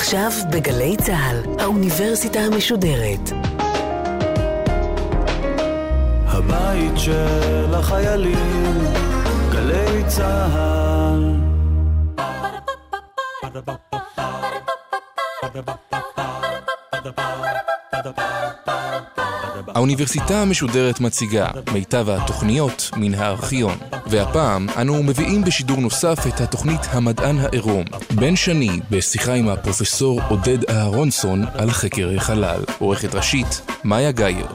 עכשיו בגלי צה"ל, האוניברסיטה המשודרת. הבית של החיילים, גלי צה"ל. האוניברסיטה המשודרת מציגה מיטב התוכניות מן הארכיון. והפעם אנו מביאים בשידור נוסף את התוכנית המדען העירום. בן שני, בשיחה עם הפרופסור עודד אהרונסון על חקר החלל. עורכת ראשית, מאיה גאייר.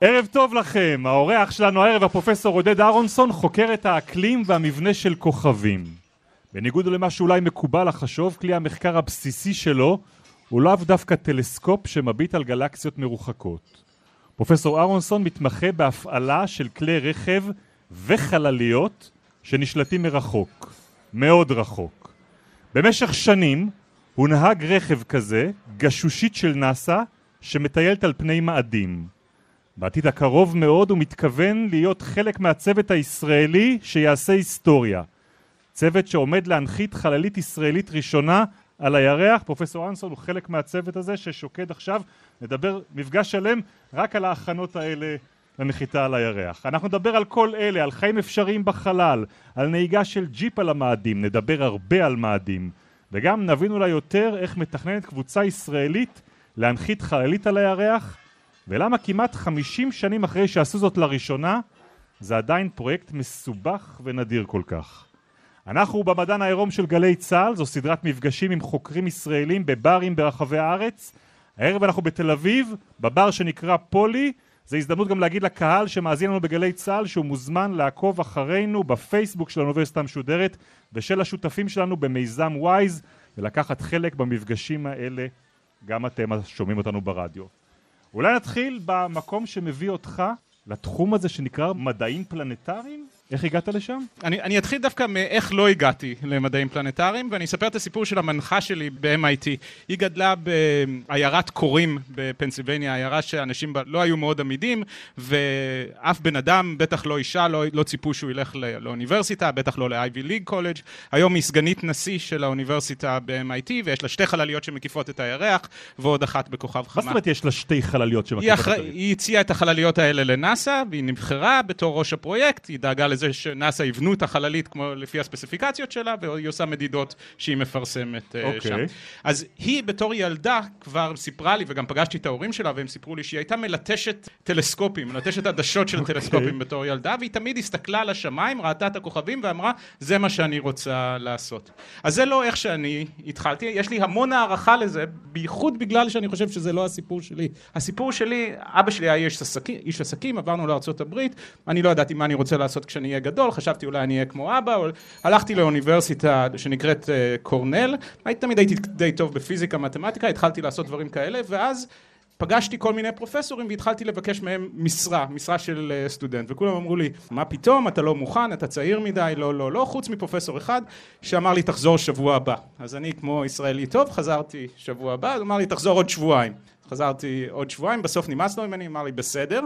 ערב טוב לכם, האורח שלנו הערב הפרופסור עודד אהרונסון חוקר את האקלים והמבנה של כוכבים. בניגוד למה שאולי מקובל לחשוב, כלי המחקר הבסיסי שלו הוא לאו דווקא טלסקופ שמביט על גלקסיות מרוחקות. פרופסור אהרונסון מתמחה בהפעלה של כלי רכב וחלליות שנשלטים מרחוק, מאוד רחוק. במשך שנים הוא נהג רכב כזה, גשושית של נאסא, שמטיילת על פני מאדים. בעתיד הקרוב מאוד הוא מתכוון להיות חלק מהצוות הישראלי שיעשה היסטוריה. צוות שעומד להנחית חללית ישראלית ראשונה על הירח, פרופסור אנסון הוא חלק מהצוות הזה ששוקד עכשיו, נדבר מפגש שלם רק על ההכנות האלה לנחיתה על הירח. אנחנו נדבר על כל אלה, על חיים אפשריים בחלל, על נהיגה של ג'יפ על המאדים, נדבר הרבה על מאדים, וגם נבין אולי יותר איך מתכננת קבוצה ישראלית להנחית חללית על הירח, ולמה כמעט 50 שנים אחרי שעשו זאת לראשונה, זה עדיין פרויקט מסובך ונדיר כל כך. אנחנו במדען העירום של גלי צה"ל, זו סדרת מפגשים עם חוקרים ישראלים בברים ברחבי הארץ. הערב אנחנו בתל אביב, בבר שנקרא פולי. זו הזדמנות גם להגיד לקהל שמאזין לנו בגלי צה"ל שהוא מוזמן לעקוב אחרינו בפייסבוק של האוניברסיטה המשודרת ושל השותפים שלנו במיזם וויז ולקחת חלק במפגשים האלה גם אתם שומעים אותנו ברדיו. אולי נתחיל במקום שמביא אותך לתחום הזה שנקרא מדעים פלנטריים? איך הגעת לשם? אני, אני אתחיל דווקא מאיך לא הגעתי למדעים פלנטריים, ואני אספר את הסיפור של המנחה שלי ב-MIT. היא גדלה בעיירת קורים בפנסילבניה, עיירה שאנשים בה לא היו מאוד עמידים, ואף בן אדם, בטח לא אישה, לא, לא ציפו שהוא ילך לא, לאוניברסיטה, בטח לא ל-Ivy League College. היום היא סגנית נשיא של האוניברסיטה ב-MIT, ויש לה שתי חלליות שמקיפות את הירח, ועוד אחת בכוכב חמה. מה זאת אומרת יש לה שתי חלליות שמקיפות את הירח? היא הציעה את החלליות האלה לנאסא, והיא נבחרה בתור ראש הפרויקט, היא דאגה לזה שנאסא יבנו את החללית כמו לפי הספציפיקציות שלה, והיא עושה מדידות שהיא מפרסמת okay. אה, אוקיי. שם. אז היא בתור ילדה כבר סיפרה לי, וגם פגשתי את ההורים שלה, והם סיפרו לי שהיא הייתה מלטשת טלסקופים, מלטשת עדשות של okay. אוקיי. טלסקופים בתור ילדה, והיא תמיד הסתכלה על השמיים, ראתה את הכוכבים ואמרה, זה מה שאני רוצה לעשות. אז זה לא איך שאני התחלתי, יש לי המון הערכה לזה, בייחוד בגלל שאני חושב שזה לא הסיפור שלי. הסיפור שלי, אבא שלי היה איש עסקים, איש עסקים עברנו לארה"ב, אני לא ידעתי מה אני רוצה לעשות כשאני אהיה גדול, חשבתי אולי אני אהיה כמו אבא, הלכתי לאוניברסיטה שנקראת uh, קורנל, תמיד הייתי די טוב בפיזיקה, מתמטיקה, התחלתי לעשות דברים כאלה, ואז פגשתי כל מיני פרופסורים והתחלתי לבקש מהם משרה, משרה של uh, סטודנט, וכולם אמרו לי, מה פתאום, אתה לא מוכן, אתה צעיר מדי, לא, לא, לא, חוץ מפרופסור אחד שאמר לי, תחזור שבוע הבא. אז אני כמו ישראלי טוב, חזרתי שבוע הבא, הוא אמר לי, תחזור עוד שבועיים. חזרתי עוד שבועיים, בסוף נמאס לו ממני, אמר לי בסדר,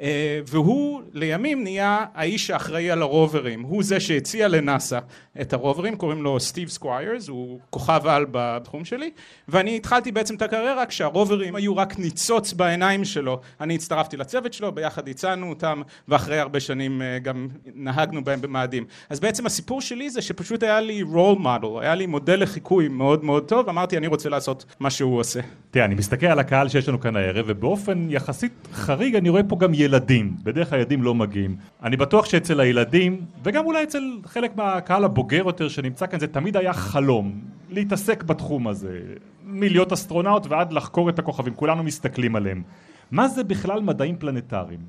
אה, והוא לימים נהיה האיש האחראי על הרוברים, הוא זה שהציע לנאסא את הרוברים, קוראים לו סטיב סקוויירס, הוא כוכב על בתחום שלי, ואני התחלתי בעצם את הקריירה כשהרוברים היו רק ניצוץ בעיניים שלו, אני הצטרפתי לצוות שלו, ביחד הצענו אותם, ואחרי הרבה שנים אה, גם נהגנו בהם במאדים. אז בעצם הסיפור שלי זה שפשוט היה לי role model, היה לי מודל לחיקוי מאוד מאוד טוב, אמרתי אני רוצה לעשות מה שהוא עושה. תראה, אני מסתכל על הקהל שיש לנו כאן הערב, ובאופן יחסית חריג אני רואה פה גם ילדים. בדרך כלל ילדים לא מגיעים. אני בטוח שאצל הילדים, וגם אולי אצל חלק מהקהל הבוגר יותר שנמצא כאן, זה תמיד היה חלום. להתעסק בתחום הזה. מלהיות אסטרונאוט ועד לחקור את הכוכבים. כולנו מסתכלים עליהם. מה זה בכלל מדעים פלנטריים?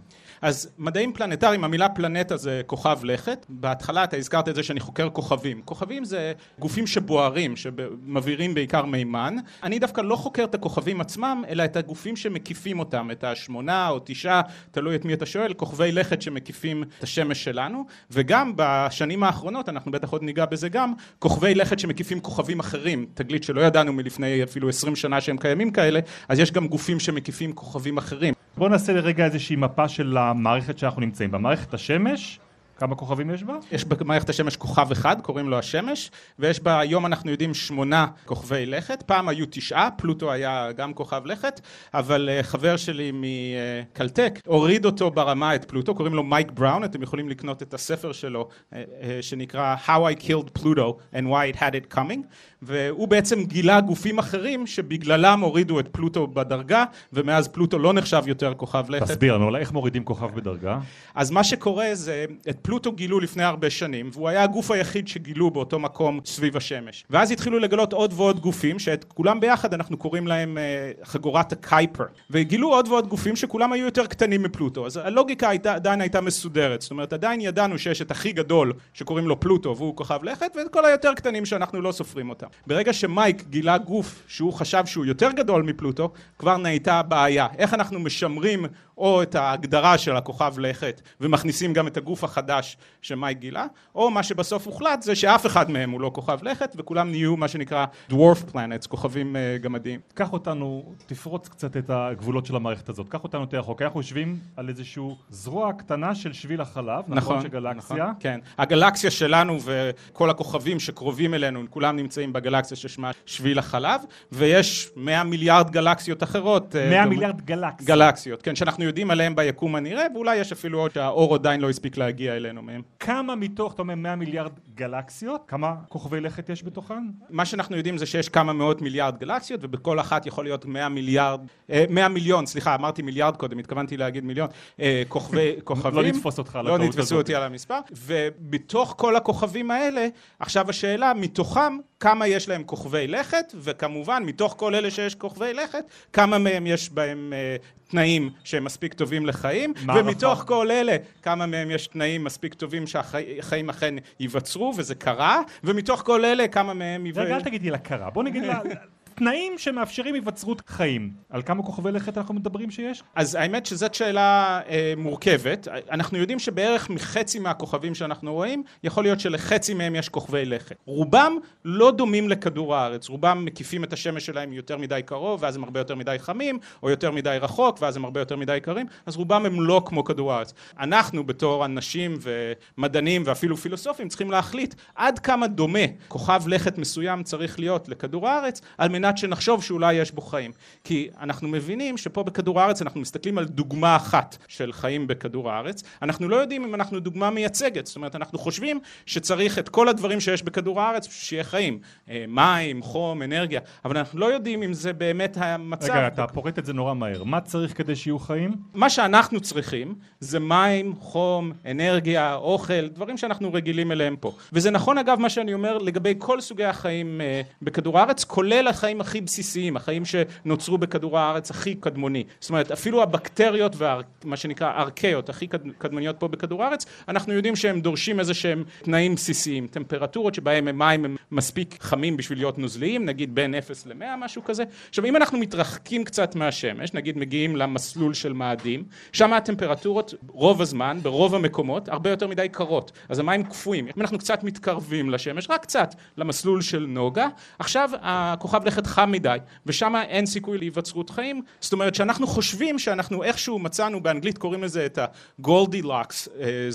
אז מדעים פלנטריים, המילה פלנטה זה כוכב לכת. בהתחלה אתה הזכרת את זה שאני חוקר כוכבים. כוכבים זה גופים שבוערים, שמבעירים בעיקר מימן. אני דווקא לא חוקר את הכוכבים עצמם, אלא את הגופים שמקיפים אותם, את השמונה או תשעה, תלוי את מי אתה שואל, כוכבי לכת שמקיפים את השמש שלנו. וגם בשנים האחרונות, אנחנו בטח עוד ניגע בזה גם, כוכבי לכת שמקיפים כוכבים אחרים, תגלית שלא ידענו מלפני אפילו עשרים שנה שהם קיימים כאלה, אז יש גם גופים שמקיפים כוכבים אחרים. בואו נעשה לרגע איזושהי מפה של המערכת שאנחנו נמצאים בה. מערכת השמש כמה כוכבים יש בה? יש במערכת השמש כוכב אחד, קוראים לו השמש, ויש בה, היום אנחנו יודעים, שמונה כוכבי לכת. פעם היו תשעה, פלוטו היה גם כוכב לכת, אבל uh, חבר שלי מקלטק הוריד אותו ברמה את פלוטו, קוראים לו מייק בראון, אתם יכולים לקנות את הספר שלו, uh, uh, שנקרא How I Killed Pluto and Why It Had It Coming, והוא בעצם גילה גופים אחרים שבגללם הורידו את פלוטו בדרגה, ומאז פלוטו לא נחשב יותר כוכב לכת. תסביר לנו, איך מורידים כוכב בדרגה? אז מה שקורה זה, את פלוטו גילו לפני הרבה שנים, והוא היה הגוף היחיד שגילו באותו מקום סביב השמש. ואז התחילו לגלות עוד ועוד גופים, שאת כולם ביחד אנחנו קוראים להם uh, חגורת הקייפר. וגילו עוד ועוד גופים שכולם היו יותר קטנים מפלוטו. אז הלוגיקה הייתה, עדיין הייתה מסודרת. זאת אומרת, עדיין ידענו שיש את הכי גדול שקוראים לו פלוטו והוא כוכב לכת, ואת כל היותר קטנים שאנחנו לא סופרים אותם. ברגע שמייק גילה גוף שהוא חשב שהוא יותר גדול מפלוטו, כבר נהייתה בעיה. איך אנחנו משמרים או את ההגדרה של הכוכב לכת ומכניסים גם את הגוף החדש שמייק גילה, או מה שבסוף הוחלט זה שאף אחד מהם הוא לא כוכב לכת וכולם נהיו מה שנקרא dwarf planets, כוכבים uh, גמדיים. קח אותנו, תפרוץ קצת את הגבולות של המערכת הזאת, קח אותנו יותר רחוק, אנחנו יושבים על איזשהו זרוע קטנה של שביל החלב, נכון, נכון של גלקסיה. נכון, כן, הגלקסיה שלנו וכל הכוכבים שקרובים אלינו, כולם נמצאים בגלקסיה ששמה שביל החלב, ויש 100 מיליארד גלקסיות אחרות. 100 uh, מיליארד גלקסיות. גלקסיות, כן, שאנחנו יודעים עליהם ביקום הנראה, ואולי יש אפילו עוד שהאור עדיין לא הספיק להגיע אלינו מהם. כמה מתוך, אתה אומר 100 מיליארד גלקסיות, כמה כוכבי לכת יש בתוכן? מה שאנחנו יודעים זה שיש כמה מאות מיליארד גלקסיות, ובכל אחת יכול להיות 100 מיליארד, 100 אה, מיליון, סליחה, אמרתי מיליארד קודם, התכוונתי להגיד מיליון, אה, כוכבי, כוכבים. לא נתפוס אותך על לא הטעות הזאת. לא נתפסו אותי על המספר, ובתוך כל הכוכבים האלה, עכשיו השאלה, מתוכם כמה יש להם כוכבי לכת, וכמובן מתוך כל אלה שיש כוכבי לכת, כמה מהם יש בהם אה, תנאים שהם מספיק טובים לחיים, ומתוך רחב? כל אלה כמה מהם יש תנאים מספיק טובים שהחיים אכן ייווצרו, וזה קרה, ומתוך כל אלה כמה מהם... רגע, אל תגידי לה קרה, בוא נגיד לה... תנאים שמאפשרים היווצרות חיים. על כמה כוכבי לכת אנחנו מדברים שיש? אז האמת שזאת שאלה אה, מורכבת. אנחנו יודעים שבערך מחצי מהכוכבים שאנחנו רואים, יכול להיות שלחצי מהם יש כוכבי לכת. רובם לא דומים לכדור הארץ, רובם מקיפים את השמש שלהם יותר מדי קרוב, ואז הם הרבה יותר מדי חמים, או יותר מדי רחוק, ואז הם הרבה יותר מדי קרים, אז רובם הם לא כמו כדור הארץ. אנחנו בתור אנשים ומדענים ואפילו פילוסופים צריכים להחליט עד כמה דומה כוכב לכת מסוים צריך להיות לכדור הארץ, על מנת מנת שנחשוב שאולי יש בו חיים. כי אנחנו מבינים שפה בכדור הארץ אנחנו מסתכלים על דוגמה אחת של חיים בכדור הארץ, אנחנו לא יודעים אם אנחנו דוגמה מייצגת, זאת אומרת אנחנו חושבים שצריך את כל הדברים שיש בכדור הארץ שיהיה חיים, אה, מים, חום, אנרגיה, אבל אנחנו לא יודעים אם זה באמת המצב. רגע, אתה פורט את זה נורא מהר, מה צריך כדי שיהיו חיים? מה שאנחנו צריכים זה מים, חום, אנרגיה, אוכל, דברים שאנחנו רגילים אליהם פה. וזה נכון אגב מה שאני אומר לגבי כל סוגי החיים אה, בכדור הארץ, כולל החיים החיים הכי בסיסיים, החיים שנוצרו בכדור הארץ הכי קדמוני. זאת אומרת, אפילו הבקטריות ומה שנקרא ארכאיות הכי קדמוניות פה בכדור הארץ, אנחנו יודעים שהם דורשים איזה שהם תנאים בסיסיים, טמפרטורות שבהם המים הם מספיק חמים בשביל להיות נוזליים, נגיד בין 0 ל-100, משהו כזה. עכשיו, אם אנחנו מתרחקים קצת מהשמש, נגיד מגיעים למסלול של מאדים, שם הטמפרטורות רוב הזמן, ברוב המקומות, הרבה יותר מדי קרות. אז המים קפואים. אם אנחנו קצת מתקרבים לשמש, רק קצת, למסלול של נוגה, עכשיו הכוכב לכת חם מדי, ושם אין סיכוי להיווצרות חיים, זאת אומרת שאנחנו חושבים שאנחנו איכשהו מצאנו, באנגלית קוראים לזה את ה-Goldilocks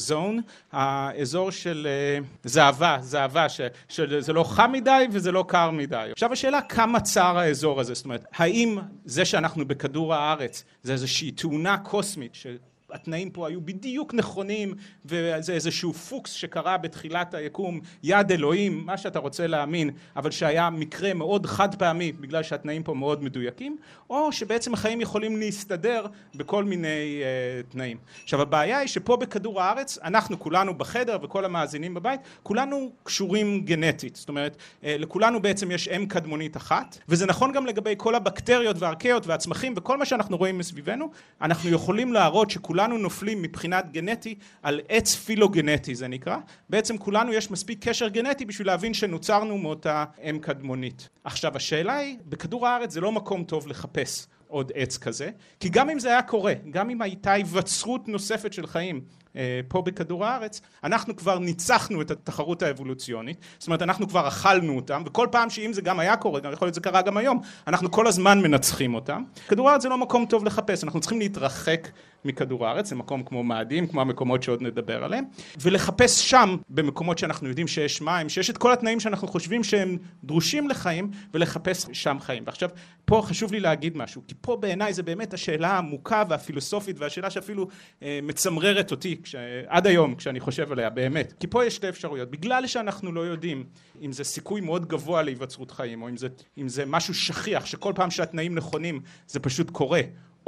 zone, האזור של uh, זהבה, זהבה, ש, שזה לא חם מדי וזה לא קר מדי. עכשיו השאלה כמה צר האזור הזה, זאת אומרת, האם זה שאנחנו בכדור הארץ זה איזושהי תאונה קוסמית ש... התנאים פה היו בדיוק נכונים וזה איזשהו פוקס שקרה בתחילת היקום, יד אלוהים, מה שאתה רוצה להאמין, אבל שהיה מקרה מאוד חד פעמי בגלל שהתנאים פה מאוד מדויקים, או שבעצם החיים יכולים להסתדר בכל מיני uh, תנאים. עכשיו הבעיה היא שפה בכדור הארץ, אנחנו כולנו בחדר וכל המאזינים בבית, כולנו קשורים גנטית, זאת אומרת uh, לכולנו בעצם יש אם קדמונית אחת, וזה נכון גם לגבי כל הבקטריות והארכאיות והצמחים וכל מה שאנחנו רואים מסביבנו, אנחנו יכולים להראות שכולנו כולנו נופלים מבחינת גנטי על עץ פילוגנטי זה נקרא, בעצם כולנו יש מספיק קשר גנטי בשביל להבין שנוצרנו מאותה אם קדמונית. עכשיו השאלה היא, בכדור הארץ זה לא מקום טוב לחפש עוד עץ כזה, כי גם אם זה היה קורה, גם אם הייתה היווצרות נוספת של חיים אה, פה בכדור הארץ, אנחנו כבר ניצחנו את התחרות האבולוציונית, זאת אומרת אנחנו כבר אכלנו אותם, וכל פעם שאם זה גם היה קורה, יכול להיות זה קרה גם היום, אנחנו כל הזמן מנצחים אותם. כדור הארץ זה לא מקום טוב לחפש, אנחנו צריכים להתרחק מכדור הארץ, למקום כמו מאדים, כמו המקומות שעוד נדבר עליהם, ולחפש שם, במקומות שאנחנו יודעים שיש מים, שיש את כל התנאים שאנחנו חושבים שהם דרושים לחיים, ולחפש שם חיים. ועכשיו, פה חשוב לי להגיד משהו, כי פה בעיניי זה באמת השאלה העמוקה והפילוסופית, והשאלה שאפילו אה, מצמררת אותי כש, עד היום כשאני חושב עליה, באמת. כי פה יש שתי אפשרויות. בגלל שאנחנו לא יודעים אם זה סיכוי מאוד גבוה להיווצרות חיים, או אם זה, אם זה משהו שכיח, שכל פעם שהתנאים נכונים זה פשוט קורה,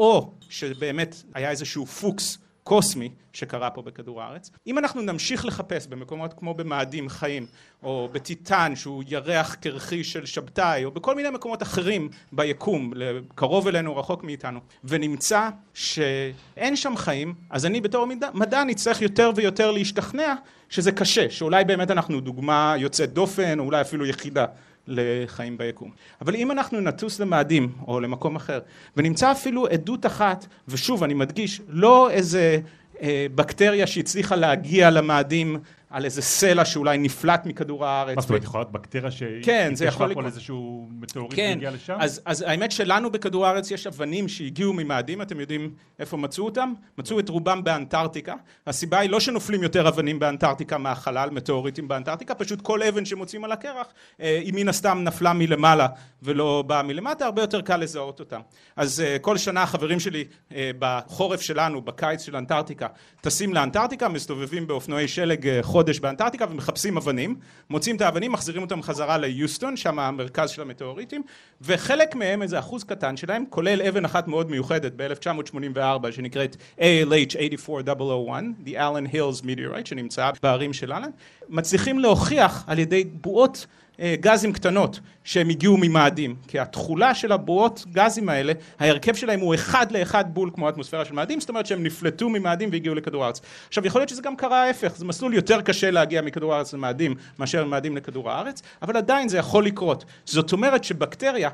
או שבאמת היה איזשהו פוקס קוסמי שקרה פה בכדור הארץ. אם אנחנו נמשיך לחפש במקומות כמו במאדים חיים, או בטיטן שהוא ירח קרחי של שבתאי, או בכל מיני מקומות אחרים ביקום, קרוב אלינו, רחוק מאיתנו, ונמצא שאין שם חיים, אז אני בתור מדע, מדע נצטרך יותר ויותר להשתכנע שזה קשה, שאולי באמת אנחנו דוגמה יוצאת דופן, או אולי אפילו יחידה. לחיים ביקום. אבל אם אנחנו נטוס למאדים או למקום אחר ונמצא אפילו עדות אחת, ושוב אני מדגיש, לא איזה אה, בקטריה שהצליחה להגיע למאדים על איזה סלע שאולי נפלט מכדור הארץ. מה זאת אומרת, יכולה להיות בקטריה שהיא כן, זה יכול לקרות. איזשהו מטאוריט כן, והגיע לשם? אז, אז האמת שלנו בכדור הארץ יש אבנים שהגיעו ממאדים, אתם יודעים איפה מצאו אותם? מצאו את רובם באנטארקטיקה. הסיבה היא לא שנופלים יותר אבנים באנטארקטיקה מהחלל, מטאוריטים באנטארקטיקה, פשוט כל אבן שמוצאים על הקרח, אה, היא מן הסתם נפלה מלמעלה ולא באה מלמטה, הרבה יותר קל לזהות אותם. אז אה, כל שנה החברים שלי אה, בחורף שלנו, בקיץ של אנטארקטיקה, טסים לאנטארקטיקה, מסתובבים באופנועי שלג חודש באנטארקטיקה ומחפשים אבנים, מוצאים את האבנים, מחזירים אותם חזרה ליוסטון, שם המרכז של המטאוריטים, וחלק מהם, איזה אחוז קטן שלהם, כולל אבן אחת מאוד מיוחדת ב-1984 שנקראת ALH 84001, The Allen Hills Meteorite, שנמצאה בערים של אלן, מצליחים להוכיח על ידי בועות גזים קטנות שהם הגיעו ממאדים כי התכולה של הבועות גזים האלה ההרכב שלהם הוא אחד לאחד בול כמו האטמוספירה של מאדים זאת אומרת שהם נפלטו ממאדים והגיעו לכדור הארץ. עכשיו יכול להיות שזה גם קרה ההפך זה מסלול יותר קשה להגיע מכדור הארץ למאדים מאשר ממאדים לכדור הארץ אבל עדיין זה יכול לקרות. זאת אומרת שבקטריה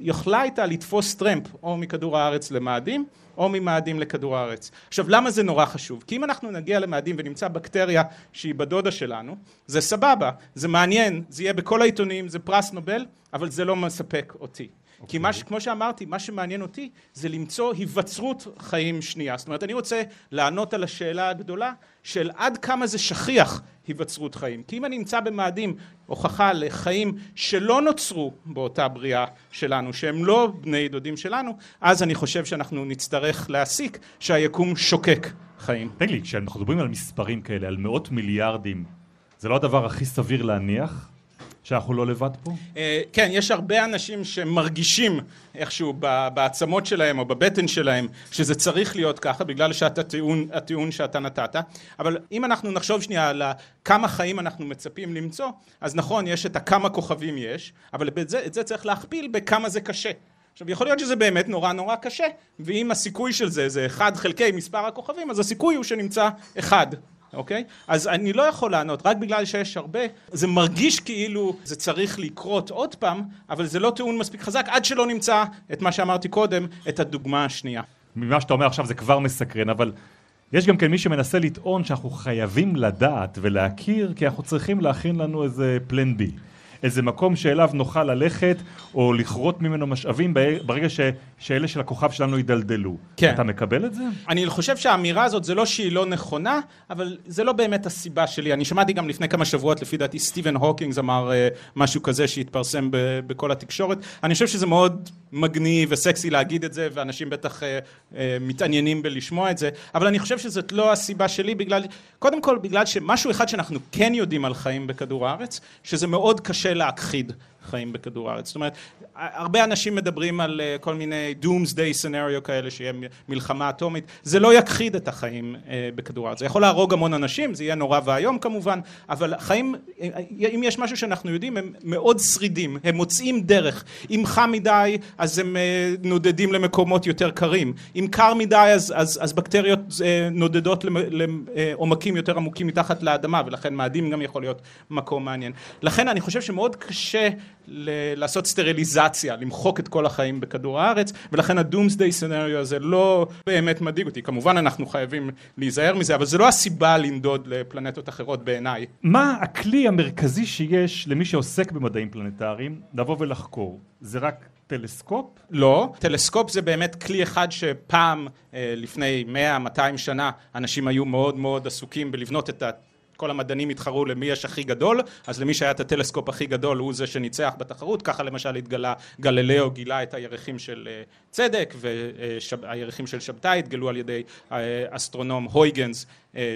יכלה הייתה לתפוס טרמפ או מכדור הארץ למאדים או ממאדים לכדור הארץ. עכשיו למה זה נורא חשוב? כי אם אנחנו נגיע למאדים ונמצא בקטריה שהיא בדודה שלנו, זה סבבה, זה מעניין, זה יהיה בכל העיתונים, זה פרס נובל, אבל זה לא מספק אותי. כי מה, אוקיי. כמו שאמרתי, מה שמעניין אותי זה למצוא היווצרות חיים שנייה. זאת אומרת, אני רוצה לענות על השאלה הגדולה של עד כמה זה שכיח היווצרות חיים. כי אם אני נמצא במאדים הוכחה לחיים שלא נוצרו באותה בריאה שלנו, שהם לא בני דודים שלנו, אז אני חושב שאנחנו נצטרך להסיק שהיקום שוקק חיים. תגיד לי, כשאנחנו מדברים על מספרים כאלה, על מאות מיליארדים, זה לא הדבר הכי סביר להניח? שאנחנו לא לבד פה? אה, כן, יש הרבה אנשים שמרגישים איכשהו בעצמות שלהם או בבטן שלהם שזה צריך להיות ככה בגלל שהטיעון שאתה נתת. אבל אם אנחנו נחשוב שנייה על כמה חיים אנחנו מצפים למצוא אז נכון יש את הכמה כוכבים יש אבל את זה, את זה צריך להכפיל בכמה זה קשה. עכשיו יכול להיות שזה באמת נורא נורא קשה ואם הסיכוי של זה זה אחד חלקי מספר הכוכבים אז הסיכוי הוא שנמצא אחד אוקיי? אז אני לא יכול לענות, רק בגלל שיש הרבה, זה מרגיש כאילו זה צריך לקרות עוד פעם, אבל זה לא טיעון מספיק חזק עד שלא נמצא את מה שאמרתי קודם, את הדוגמה השנייה. ממה שאתה אומר עכשיו זה כבר מסקרן, אבל יש גם כן מי שמנסה לטעון שאנחנו חייבים לדעת ולהכיר, כי אנחנו צריכים להכין לנו איזה פלן בי. איזה מקום שאליו נוכל ללכת או לכרות ממנו משאבים ברגע ש, שאלה של הכוכב שלנו יידלדלו. כן. אתה מקבל את זה? אני חושב שהאמירה הזאת זה לא שהיא לא נכונה, אבל זה לא באמת הסיבה שלי. אני שמעתי גם לפני כמה שבועות, לפי דעתי סטיבן הוקינגס אמר uh, משהו כזה שהתפרסם ב- בכל התקשורת. אני חושב שזה מאוד מגניב וסקסי להגיד את זה, ואנשים בטח uh, uh, מתעניינים בלשמוע את זה, אבל אני חושב שזאת לא הסיבה שלי, בגלל, קודם כל בגלל שמשהו אחד שאנחנו כן יודעים על חיים בכדור הארץ, שזה מאוד קשה להכחיד חיים בכדור הארץ. זאת אומרת, הרבה אנשים מדברים על אה, כל מיני doomsday scenario כאלה, שיהיה מלחמה אטומית, זה לא יכחיד את החיים אה, בכדור הארץ. זה יכול להרוג המון אנשים, זה יהיה נורא ואיום כמובן, אבל חיים, אה, אם יש משהו שאנחנו יודעים, הם מאוד שרידים, הם מוצאים דרך. אם חם מדי, אז הם נודדים למקומות יותר קרים. אם קר מדי, אז, אז, אז בקטריות נודדות לעומקים יותר עמוקים מתחת לאדמה, ולכן מאדים גם יכול להיות מקום מעניין. לכן אני חושב שמאוד קשה ל- לעשות סטריליזציה, למחוק את כל החיים בכדור הארץ, ולכן ה doomsday scenario הזה לא באמת מדאיג אותי. כמובן אנחנו חייבים להיזהר מזה, אבל זה לא הסיבה לנדוד לפלנטות אחרות בעיניי. מה הכלי המרכזי שיש למי שעוסק במדעים פלנטריים לבוא ולחקור? זה רק טלסקופ? לא, טלסקופ זה באמת כלי אחד שפעם, אה, לפני 100-200 שנה, אנשים היו מאוד מאוד עסוקים בלבנות את ה... כל המדענים התחרו למי יש הכי גדול, אז למי שהיה את הטלסקופ הכי גדל הוא זה שניצח בתחרות, ככה למשל התגלה, גלילאו גילה את הירחים של אה, צדק והירחים של שבתאי התגלו על ידי אה, אסטרונום הויגנס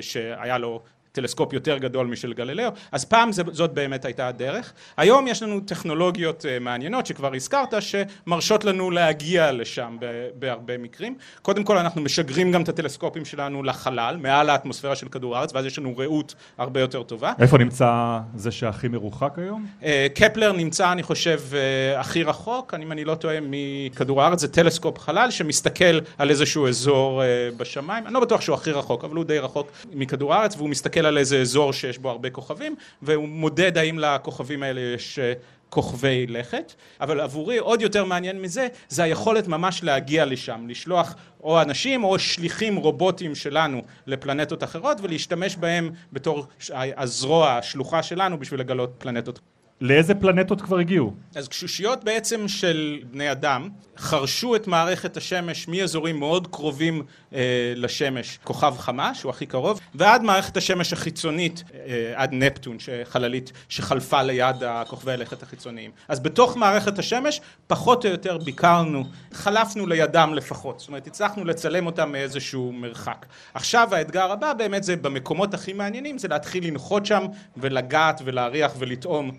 שהיה לו טלסקופ יותר גדול משל גלילאו, אז פעם זאת באמת הייתה הדרך. היום יש לנו טכנולוגיות אה, מעניינות שכבר הזכרת, שמרשות לנו להגיע לשם בהרבה מקרים. קודם כל אנחנו משגרים גם את הטלסקופים שלנו לחלל, מעל האטמוספירה של כדור הארץ, ואז יש לנו ראות הרבה יותר טובה. איפה נמצא זה שהכי מרוחק היום? אה, קפלר נמצא, אני חושב, אה, הכי רחוק, אם אני לא טועה, מכדור הארץ, זה טלסקופ חלל שמסתכל על איזשהו אזור בשמיים, אני לא בטוח שהוא הכי רחוק, אבל הוא די רחוק מכדור הארץ, והוא מסתכל על איזה אזור שיש בו הרבה כוכבים, והוא מודד האם לכוכבים האלה יש אה, כוכבי לכת, אבל עבורי עוד יותר מעניין מזה, זה היכולת ממש להגיע לשם, לשלוח או אנשים או שליחים רובוטים שלנו לפלנטות אחרות ולהשתמש בהם בתור הזרוע, השלוחה שלנו בשביל לגלות פלנטות. לאיזה פלנטות כבר הגיעו? אז קשושיות בעצם של בני אדם חרשו את מערכת השמש מאזורים מאוד קרובים אה, לשמש, כוכב חמה שהוא הכי קרוב, ועד מערכת השמש החיצונית, אה, עד נפטון, חללית שחלפה ליד הכוכבי הלכת החיצוניים. אז בתוך מערכת השמש פחות או יותר ביקרנו, חלפנו לידם לפחות, זאת אומרת הצלחנו לצלם אותם מאיזשהו מרחק. עכשיו האתגר הבא באמת זה במקומות הכי מעניינים, זה להתחיל לנחות שם ולגעת ולהריח ולטעום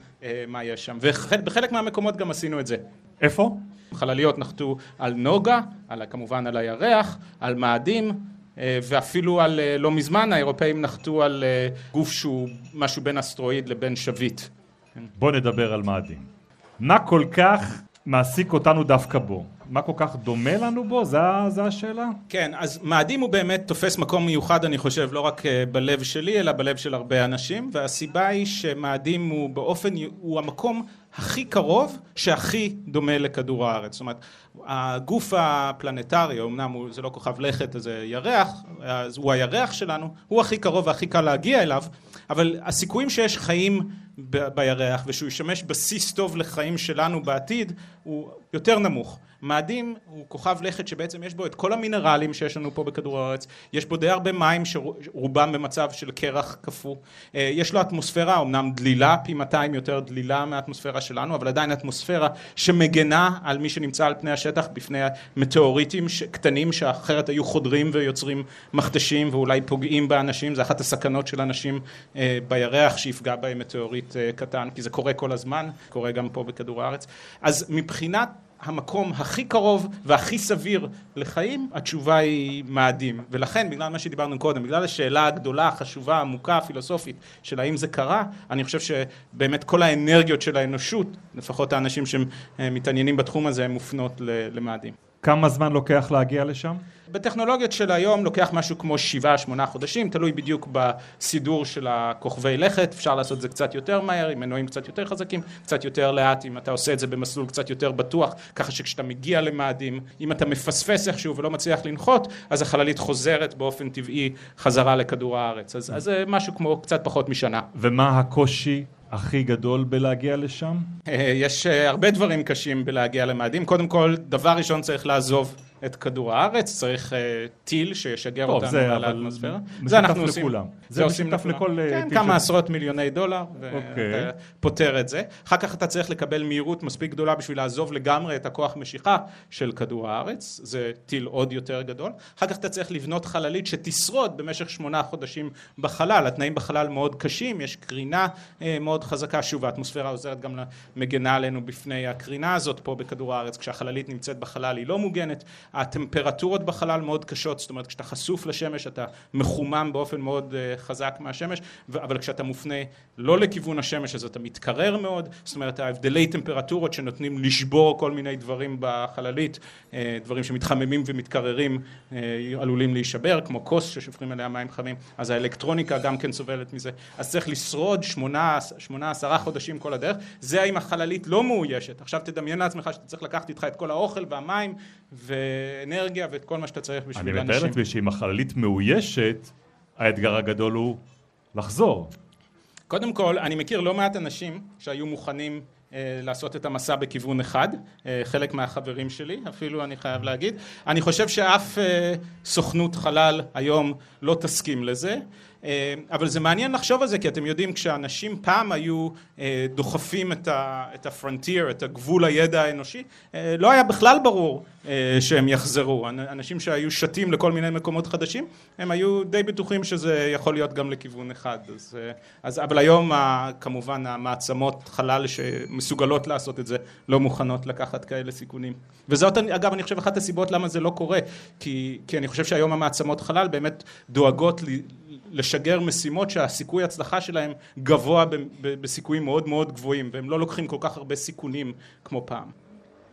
מה יש שם, ובחלק מהמקומות גם עשינו את זה. איפה? חלליות נחתו על נוגה, על, כמובן על הירח, על מאדים אה, ואפילו על, אה, לא מזמן האירופאים נחתו על גוף שהוא משהו בין אסטרואיד לבין שביט. בוא נדבר על מאדים. מה כל כך מעסיק אותנו דווקא בו? מה כל כך דומה לנו בו? זו השאלה? כן, אז מאדים הוא באמת תופס מקום מיוחד אני חושב לא רק אה, בלב שלי אלא בלב של הרבה אנשים והסיבה היא שמאדים הוא באופן, הוא המקום הכי קרוב שהכי דומה לכדור הארץ זאת אומרת הגוף הפלנטרי אמנם הוא, זה לא כוכב לכת זה ירח הוא הירח שלנו הוא הכי קרוב והכי קל להגיע אליו אבל הסיכויים שיש חיים בירח ושהוא ישמש בסיס טוב לחיים שלנו בעתיד הוא יותר נמוך מאדים הוא כוכב לכת שבעצם יש בו את כל המינרלים שיש לנו פה בכדור הארץ, יש בו די הרבה מים שרובם במצב של קרח קפוא, אה, יש לו אטמוספירה אמנם דלילה, פי 200 יותר דלילה מהאטמוספירה שלנו, אבל עדיין אטמוספירה שמגנה על מי שנמצא על פני השטח בפני מטאוריטים קטנים שאחרת היו חודרים ויוצרים מכתשים ואולי פוגעים באנשים, זה אחת הסכנות של אנשים אה, בירח שיפגע בהם מטאוריט אה, קטן, כי זה קורה כל הזמן, קורה גם פה בכדור הארץ, אז מבחינת המקום הכי קרוב והכי סביר לחיים, התשובה היא מאדים. ולכן, בגלל מה שדיברנו קודם, בגלל השאלה הגדולה, החשובה, העמוקה, הפילוסופית, של האם זה קרה, אני חושב שבאמת כל האנרגיות של האנושות, לפחות האנשים שמתעניינים בתחום הזה, הן מופנות למאדים. כמה זמן לוקח להגיע לשם? בטכנולוגיות של היום לוקח משהו כמו שבעה שמונה חודשים, תלוי בדיוק בסידור של הכוכבי לכת, אפשר לעשות את זה קצת יותר מהר, עם מנועים קצת יותר חזקים, קצת יותר לאט, אם אתה עושה את זה במסלול קצת יותר בטוח, ככה שכשאתה מגיע למאדים, אם אתה מפספס איכשהו ולא מצליח לנחות, אז החללית חוזרת באופן טבעי חזרה לכדור הארץ, אז זה משהו כמו קצת פחות משנה. ומה הקושי הכי גדול בלהגיע לשם? יש אה, הרבה דברים קשים בלהגיע למאדים. קודם כל, דבר ראשון צריך לעזוב את כדור הארץ, צריך uh, טיל שישגר טוב, אותנו על האטמוספירה. זה אנחנו עושים. לכולם. זה, זה משותף לכל אה, כן, כמה עשרות מיליוני דולר, ואתה אוקיי. פותר את זה. אחר כך אתה צריך לקבל מהירות מספיק גדולה בשביל לעזוב לגמרי את הכוח משיכה של כדור הארץ, זה טיל עוד יותר גדול. אחר כך אתה צריך לבנות חללית שתשרוד במשך שמונה חודשים בחלל, התנאים בחלל מאוד קשים, יש קרינה uh, מאוד חזקה, שוב האטמוספירה עוזרת גם מגנה עלינו בפני הקרינה הזאת פה בכדור הארץ, כשהחללית נמצאת בחלל היא לא מוגנת. הטמפרטורות בחלל מאוד קשות, זאת אומרת כשאתה חשוף לשמש אתה מחומם באופן מאוד uh, חזק מהשמש, אבל כשאתה מופנה לא לכיוון השמש אז אתה מתקרר מאוד, זאת אומרת ההבדלי טמפרטורות שנותנים לשבור כל מיני דברים בחללית, uh, דברים שמתחממים ומתקררים uh, עלולים להישבר, כמו כוס ששופכים עליה מים חמים, אז האלקטרוניקה גם כן סובלת מזה, אז צריך לשרוד שמונה, שמונה עשרה חודשים כל הדרך, זה אם החללית לא מאוישת, עכשיו תדמיין לעצמך שאתה צריך לקחת איתך את כל האוכל והמים ו... אנרגיה ואת כל מה שאתה צריך בשביל אנשים. אני מתאר לעצמי שאם החללית מאוישת, האתגר הגדול הוא לחזור. קודם כל, אני מכיר לא מעט אנשים שהיו מוכנים לעשות את המסע בכיוון אחד, חלק מהחברים שלי אפילו אני חייב להגיד. אני חושב שאף סוכנות חלל היום לא תסכים לזה. אה, אבל זה מעניין לחשוב על זה כי אתם יודעים כשאנשים פעם היו אה, דוחפים את הפרונטיר, את הגבול הידע האנושי, אה, לא היה בכלל ברור שהם יחזרו. אנשים שהיו שתים לכל מיני מקומות חדשים, הם היו די בטוחים שזה יכול להיות גם לכיוון אחד. אז, אז, אבל היום כמובן המעצמות חלל שמסוגלות לעשות את זה לא מוכנות לקחת כאלה סיכונים. וזאת אגב אני חושב אחת הסיבות למה זה לא קורה, כי, כי אני חושב שהיום המעצמות חלל באמת דואגות לשגר משימות שהסיכוי הצלחה שלהם גבוה בסיכויים מאוד מאוד גבוהים והם לא לוקחים כל כך הרבה סיכונים כמו פעם.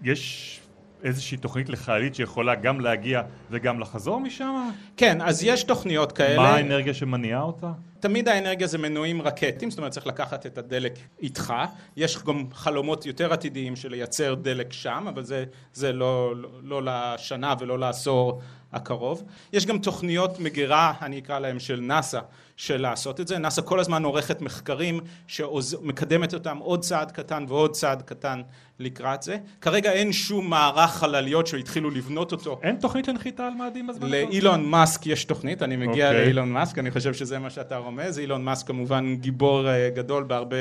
יש איזושהי תוכנית לחיילית שיכולה גם להגיע וגם לחזור משם? כן, אז יש תוכניות כאלה. מה האנרגיה שמניעה אותה? תמיד האנרגיה זה מנועים רקטיים, זאת אומרת צריך לקחת את הדלק איתך, יש גם חלומות יותר עתידיים של לייצר דלק שם, אבל זה, זה לא, לא, לא לשנה ולא לעשור הקרוב. יש גם תוכניות מגירה, אני אקרא להם של נאס"א, של לעשות את זה. נאס"א כל הזמן עורכת מחקרים שמקדמת אותם עוד צעד קטן ועוד צעד קטן לקראת זה. כרגע אין שום מערך חלליות שהתחילו לבנות אותו. אין תוכנית לנחיתה על מאדים בזמן לאילון מאסק יש תוכנית, אני מגיע okay. אוקיי. לאילון מאסק, אני חושב שזה מה שאתה רומז. אילון מאסק כמובן גיבור אה, גדול בהרבה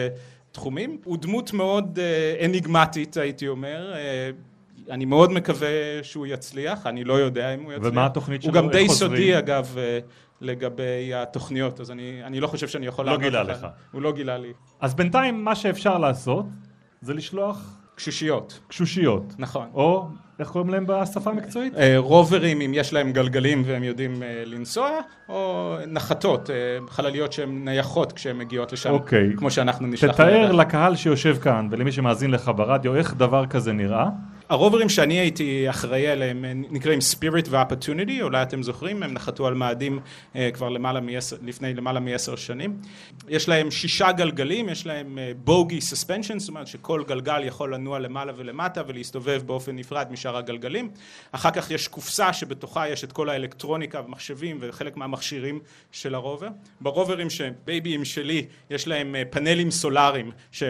תחומים. הוא דמות מאוד אה, אניגמטית הייתי אומר. אה, אני מאוד מקווה שהוא יצליח, אני לא יודע אם הוא יצליח. ומה התוכנית שלו? הוא גם די סודי אגב אה, לגבי התוכניות, אז אני, אני לא חושב שאני יכול... לא גילה לך. הוא לא גילה לי. אז בינתיים מה שאפשר לעשות זה לשלוח... קשושיות. קשושיות. נכון. או איך קוראים להם בשפה המקצועית? אה, רוברים אם יש להם גלגלים והם יודעים אה, לנסוע, או נחתות, חלליות שהן נייחות כשהן מגיעות לשם, אוקיי. כמו שאנחנו נשלח. תתאר לקהל שיושב כאן ולמי שמאזין לך ברדיו איך דבר כזה נראה. הרוברים שאני הייתי אחראי עליהם נקראים Spirit ו-Opportunity, אולי אתם זוכרים, הם נחתו על מאדים אה, כבר למעלה מ-10, לפני למעלה מעשר שנים. יש להם שישה גלגלים, יש להם בוגי סספנשן, זאת אומרת שכל גלגל יכול לנוע למעלה ולמטה ולהסתובב באופן נפרד משאר הגלגלים. אחר כך יש קופסה שבתוכה יש את כל האלקטרוניקה ומחשבים וחלק מהמכשירים של הרובר. ברוברים שבייביים שלי יש להם אה, פאנלים סולאריים ש...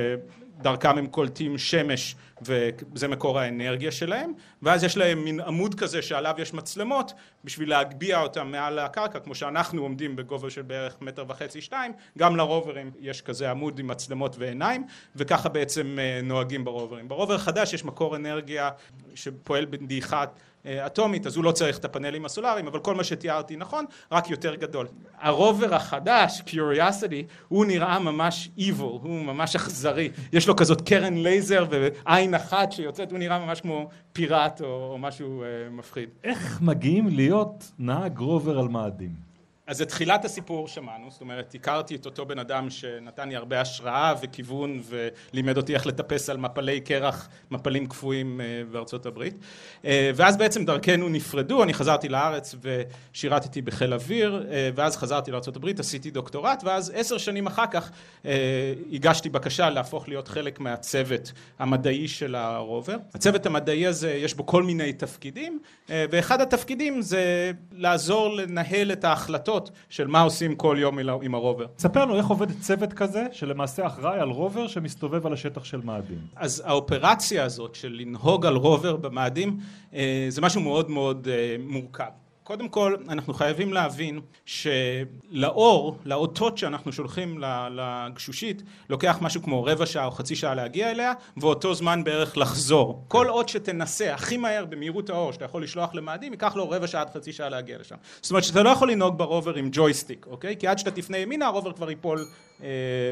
דרכם הם קולטים שמש וזה מקור האנרגיה שלהם ואז יש להם מין עמוד כזה שעליו יש מצלמות בשביל להגביה אותם מעל הקרקע כמו שאנחנו עומדים בגובה של בערך מטר וחצי שתיים גם לרוברים יש כזה עמוד עם מצלמות ועיניים וככה בעצם אה, נוהגים ברוברים. ברובר החדש יש מקור אנרגיה שפועל בדעיכת אטומית אז הוא לא צריך את הפאנלים הסולאריים אבל כל מה שתיארתי נכון רק יותר גדול. הרובר החדש Curiosity הוא נראה ממש evil הוא ממש אכזרי יש לו כזאת קרן לייזר ועין אחת שיוצאת הוא נראה ממש כמו פיראט או, או משהו uh, מפחיד. איך מגיעים להיות נהג רובר על מאדים? אז את תחילת הסיפור שמענו, זאת אומרת הכרתי את אותו בן אדם שנתן לי הרבה השראה וכיוון ולימד אותי איך לטפס על מפלי קרח, מפלים קפואים אה, בארצות הברית אה, ואז בעצם דרכנו נפרדו, אני חזרתי לארץ ושירתתי בחיל אוויר אה, ואז חזרתי לארצות הברית, עשיתי דוקטורט ואז עשר שנים אחר כך הגשתי בקשה להפוך להיות חלק מהצוות המדעי של הרובר. הצוות המדעי הזה יש בו כל מיני תפקידים ואחד התפקידים זה לעזור לנהל את ההחלטות החלטות של מה עושים כל יום עם הרובר. ספר לנו איך עובד צוות כזה שלמעשה אחראי על רובר שמסתובב על השטח של מאדים. אז האופרציה הזאת של לנהוג על רובר במאדים אה, זה משהו מאוד מאוד אה, מורכב. קודם כל אנחנו חייבים להבין שלאור, לאותות שאנחנו שולחים לגשושית לוקח משהו כמו רבע שעה או חצי שעה להגיע אליה ואותו זמן בערך לחזור. כל אות שתנסה הכי מהר במהירות האור שאתה יכול לשלוח למאדים ייקח לו רבע שעה עד חצי שעה להגיע לשם. זאת אומרת שאתה לא יכול לנהוג ברובר עם ג'ויסטיק, אוקיי? כי עד שאתה תפנה ימינה הרובר כבר ייפול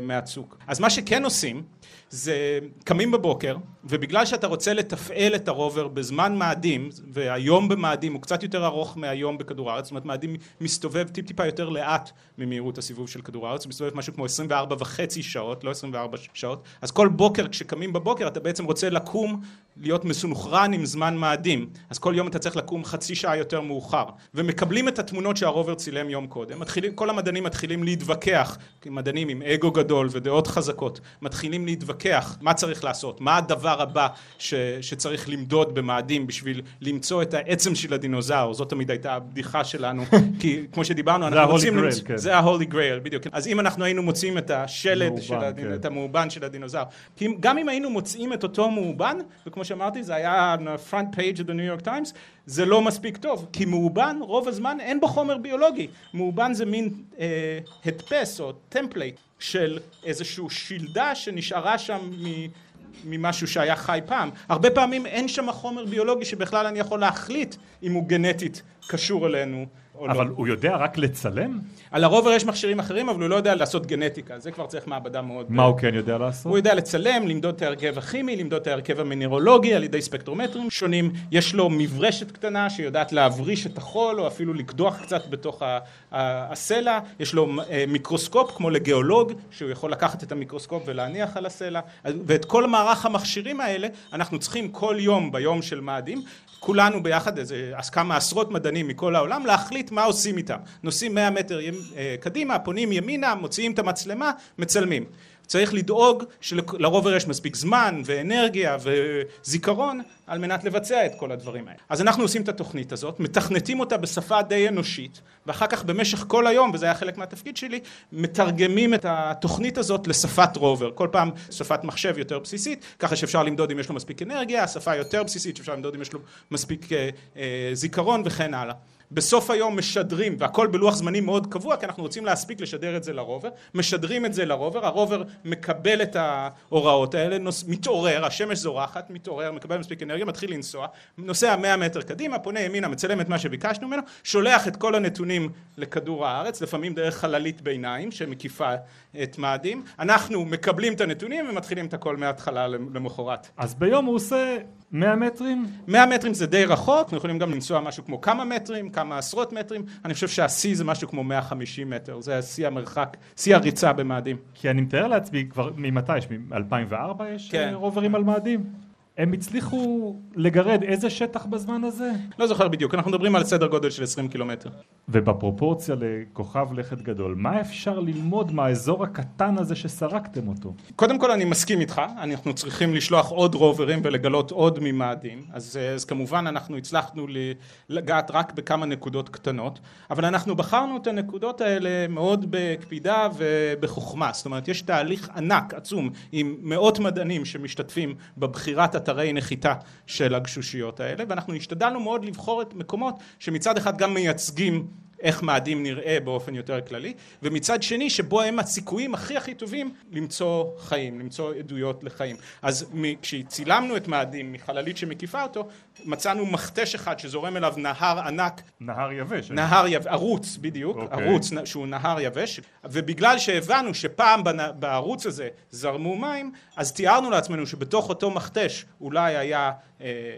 מהצוק. אז מה שכן עושים זה קמים בבוקר ובגלל שאתה רוצה לתפעל את הרובר בזמן מאדים והיום במאדים הוא קצת יותר ארוך מהיום בכדור הארץ זאת אומרת מאדים מסתובב טיפ טיפה יותר לאט ממהירות הסיבוב של כדור הארץ הוא מסתובב משהו כמו 24 וחצי שעות לא 24 שעות אז כל בוקר כשקמים בבוקר אתה בעצם רוצה לקום להיות מסונכרן עם זמן מאדים, אז כל יום אתה צריך לקום חצי שעה יותר מאוחר, ומקבלים את התמונות שהרובר צילם יום קודם, מתחילים, כל המדענים מתחילים להתווכח, מדענים עם אגו גדול ודעות חזקות, מתחילים להתווכח מה צריך לעשות, מה הדבר הבא ש, שצריך למדוד במאדים בשביל למצוא את העצם של הדינוזאור, זאת תמיד הייתה הבדיחה שלנו, כי כמו שדיברנו, אנחנו רוצים... זה ה-Holy Grail, כן. זה ה-Holy Grail, בדיוק. אז אם אנחנו היינו מוצאים את השלד, מאובן, של הדינ... כן. את המאובן של הדינוזאור, גם אם היינו מוצאים את אותו מאובן, וכמו שאמרתי, זה היה front page of the New York Times, זה לא מספיק טוב, כי מאובן, רוב הזמן אין בו חומר ביולוגי. מאובן זה מין אה, הדפס או טמפלייט של איזושהי שלדה שנשארה שם. ממשהו שהיה חי פעם. הרבה פעמים אין שם חומר ביולוגי שבכלל אני יכול להחליט אם הוא גנטית קשור אלינו או לא. אבל הוא יודע רק לצלם? על הרובר יש מכשירים אחרים, אבל הוא לא יודע לעשות גנטיקה, זה כבר צריך מעבדה מאוד... מה הוא כן יודע לעשות? הוא יודע לצלם, למדוד את ההרכב הכימי, למדוד את ההרכב המינרולוגי על ידי ספקטרומטרים שונים, יש לו מברשת קטנה שיודעת להבריש את החול או אפילו לקדוח קצת בתוך הסלע, יש לו אה, מיקרוסקופ כמו לגיאולוג שהוא יכול לקחת את המיקרוסקופ ולהניח על הסלע ואת כל מערך המכשירים האלה אנחנו צריכים כל יום ביום של מאדים כולנו ביחד, איזה אז כמה עשרות מדענים מכל העולם, להחליט מה עושים איתם. נוסעים 100 מטר אה, קדימה, פונים ימינה, מוציאים את המצלמה, מצלמים. צריך לדאוג שלרובר יש מספיק זמן ואנרגיה וזיכרון על מנת לבצע את כל הדברים האלה. אז אנחנו עושים את התוכנית הזאת, מתכנתים אותה בשפה די אנושית, ואחר כך במשך כל היום, וזה היה חלק מהתפקיד שלי, מתרגמים את התוכנית הזאת לשפת רובר. כל פעם שפת מחשב יותר בסיסית, ככה שאפשר למדוד אם יש לו מספיק אנרגיה, שפה יותר בסיסית שאפשר למדוד אם יש לו מספיק אה, אה, זיכרון וכן הלאה. בסוף היום משדרים, והכל בלוח זמנים מאוד קבוע, כי אנחנו רוצים להספיק לשדר את זה לרובר, משדרים את זה לרובר, הרובר מקבל את ההוראות האלה, נוס, מתעורר, השמש זורחת, מתעורר, מקבל מספיק אנרגיה, מתחיל לנסוע, נוסע 100 מטר קדימה, פונה ימינה, מצלם את מה שביקשנו ממנו, שולח את כל הנתונים לכדור הארץ, לפעמים דרך חללית ביניים שמקיפה את מאדים, אנחנו מקבלים את הנתונים ומתחילים את הכל מההתחלה למחרת. אז ביום הוא עושה 100 מטרים? 100 מטרים זה די רחוק, אנחנו יכולים גם לנסוע משהו כמו כמה מטרים, כמה עשרות מטרים, אני חושב שהשיא זה משהו כמו 150 מטר, זה שיא המרחק, שיא הריצה במאדים. כי אני מתאר לעצמי, כבר ממתי יש? מ-2004 יש כן. אה, רוברים על מאדים? הם הצליחו לגרד איזה שטח בזמן הזה? לא זוכר בדיוק, אנחנו מדברים על סדר גודל של 20 קילומטר. ובפרופורציה לכוכב לכת גדול, מה אפשר ללמוד מהאזור הקטן הזה שסרקתם אותו? קודם כל אני מסכים איתך, אנחנו צריכים לשלוח עוד רוברים ולגלות עוד ממאדים, אז, אז כמובן אנחנו הצלחנו לגעת רק בכמה נקודות קטנות, אבל אנחנו בחרנו את הנקודות האלה מאוד בקפידה ובחוכמה, זאת אומרת יש תהליך ענק, עצום, עם מאות מדענים שמשתתפים בבחירת אתרי נחיתה של הגשושיות האלה, ואנחנו השתדלנו מאוד לבחור את מקומות שמצד אחד גם מייצגים איך מאדים נראה באופן יותר כללי, ומצד שני שבו הם הסיכויים הכי הכי טובים למצוא חיים, למצוא עדויות לחיים. אז כשצילמנו את מאדים מחללית שמקיפה אותו, מצאנו מכתש אחד שזורם אליו נהר ענק, נהר יבש. נהר יב... ערוץ בדיוק, אוקיי. ערוץ שהוא נהר יבש, ובגלל שהבנו שפעם בנ- בערוץ הזה זרמו מים, אז תיארנו לעצמנו שבתוך אותו מכתש אולי היה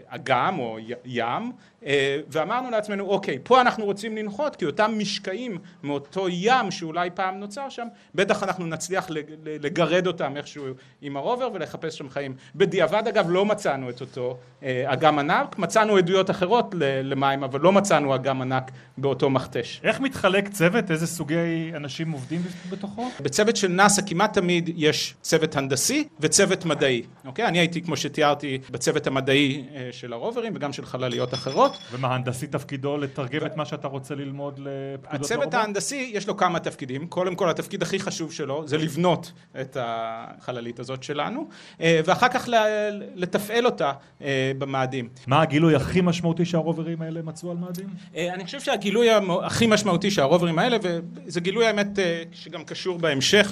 אגם או ים, אה, ואמרנו לעצמנו אוקיי, פה אנחנו רוצים לנחות כי אותם משקעים מאותו ים שאולי פעם נוצר שם, בטח אנחנו נצליח לגרד אותם איכשהו עם הרובר ולחפש שם חיים. בדיעבד אגב לא מצאנו את אותו אה, אגם ענק, מצאנו עדויות אחרות למים, אבל לא מצאנו אגם ענק באותו מכתש. איך מתחלק צוות? איזה סוגי אנשים עובדים בתוכו? בצוות של נאס"א כמעט תמיד יש צוות הנדסי וצוות מדעי, אוקיי? אני הייתי, כמו שתיארתי, בצוות המדעי אה, של הרוברים וגם של חלליות אחרות. ומה, הנדסי תפקידו לתרגם את מה שאתה רוצה ללמוד לפקודות הצוות לרובוט? ההנדסי יש לו כמה תפקידים, קודם כל התפקיד הכי חשוב שלו זה לבנות את החללית הזאת שלנו, אה, ואחר כך לתפעל אותה אה, במאדים. מה הגילוי הכי משמעותי שהרוברים האלה מצאו על מאדים? אני חושב שהגילוי הכי משמעותי שהרוברים האלה, וזה גילוי האמת שגם קשור בהמשך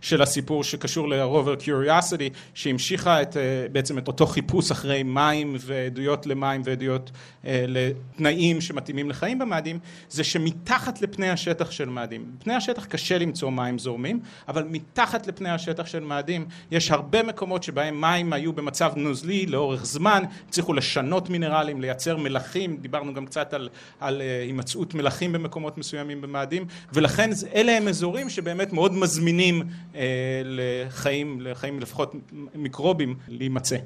של הסיפור שקשור לרובר Curiosity, שהמשיכה את, בעצם את אותו חיפוש אחרי מים ועדויות למים ועדויות אה, לתנאים שמתאימים לחיים במאדים, זה שמתחת לפני השטח של מאדים, פני השטח קשה למצוא מים זורמים, אבל מתחת לפני השטח של מאדים יש הרבה מקומות שבהם מים היו במצב נוזלי לאורך זמן, הצליחו לשנות מינרלים, לייצר מלחים, דיברנו גם קצת על, על uh, הימצאות מלחים במקומות מסוימים במאדים, ולכן אלה הם אזורים שבאמת מאוד מזמינים uh, לחיים, לחיים לפחות מיקרובים להימצא.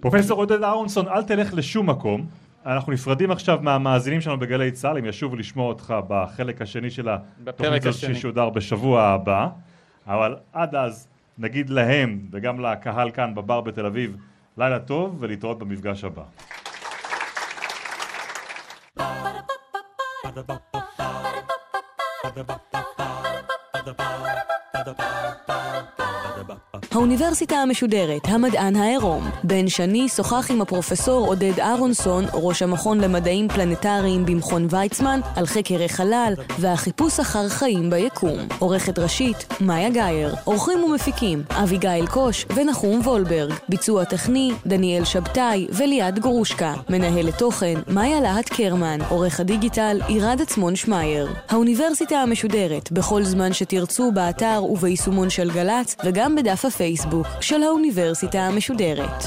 פרופסור עודד אהרונסון, אל תלך לשום מקום. אנחנו נפרדים עכשיו מהמאזינים שלנו בגלי צה"ל, הם ישובו לשמוע אותך בחלק השני של התוכנית הזאת. שישודר בשבוע הבא. אבל עד אז, נגיד להם וגם לקהל כאן בבר בתל אביב, לילה טוב ולהתראות במפגש הבא. האוניברסיטה המשודרת, המדען העירום. בן שני שוחח עם הפרופסור עודד אהרונסון, ראש המכון למדעים פלנטריים במכון ויצמן, על חקר החלל והחיפוש אחר חיים ביקום. עורכת ראשית, מאיה גאייר. עורכים ומפיקים, אביגיל קוש ונחום וולברג. ביצוע טכני, דניאל שבתאי וליעד גרושקה. מנהלת תוכן, מאיה להט קרמן. עורך הדיגיטל, עירד עצמון שמייר. האוניברסיטה המשודרת, בכל זמן שתרצו, באתר וביישומון של גל"צ, וגם בדף הפייסבוק של האוניברסיטה המשודרת.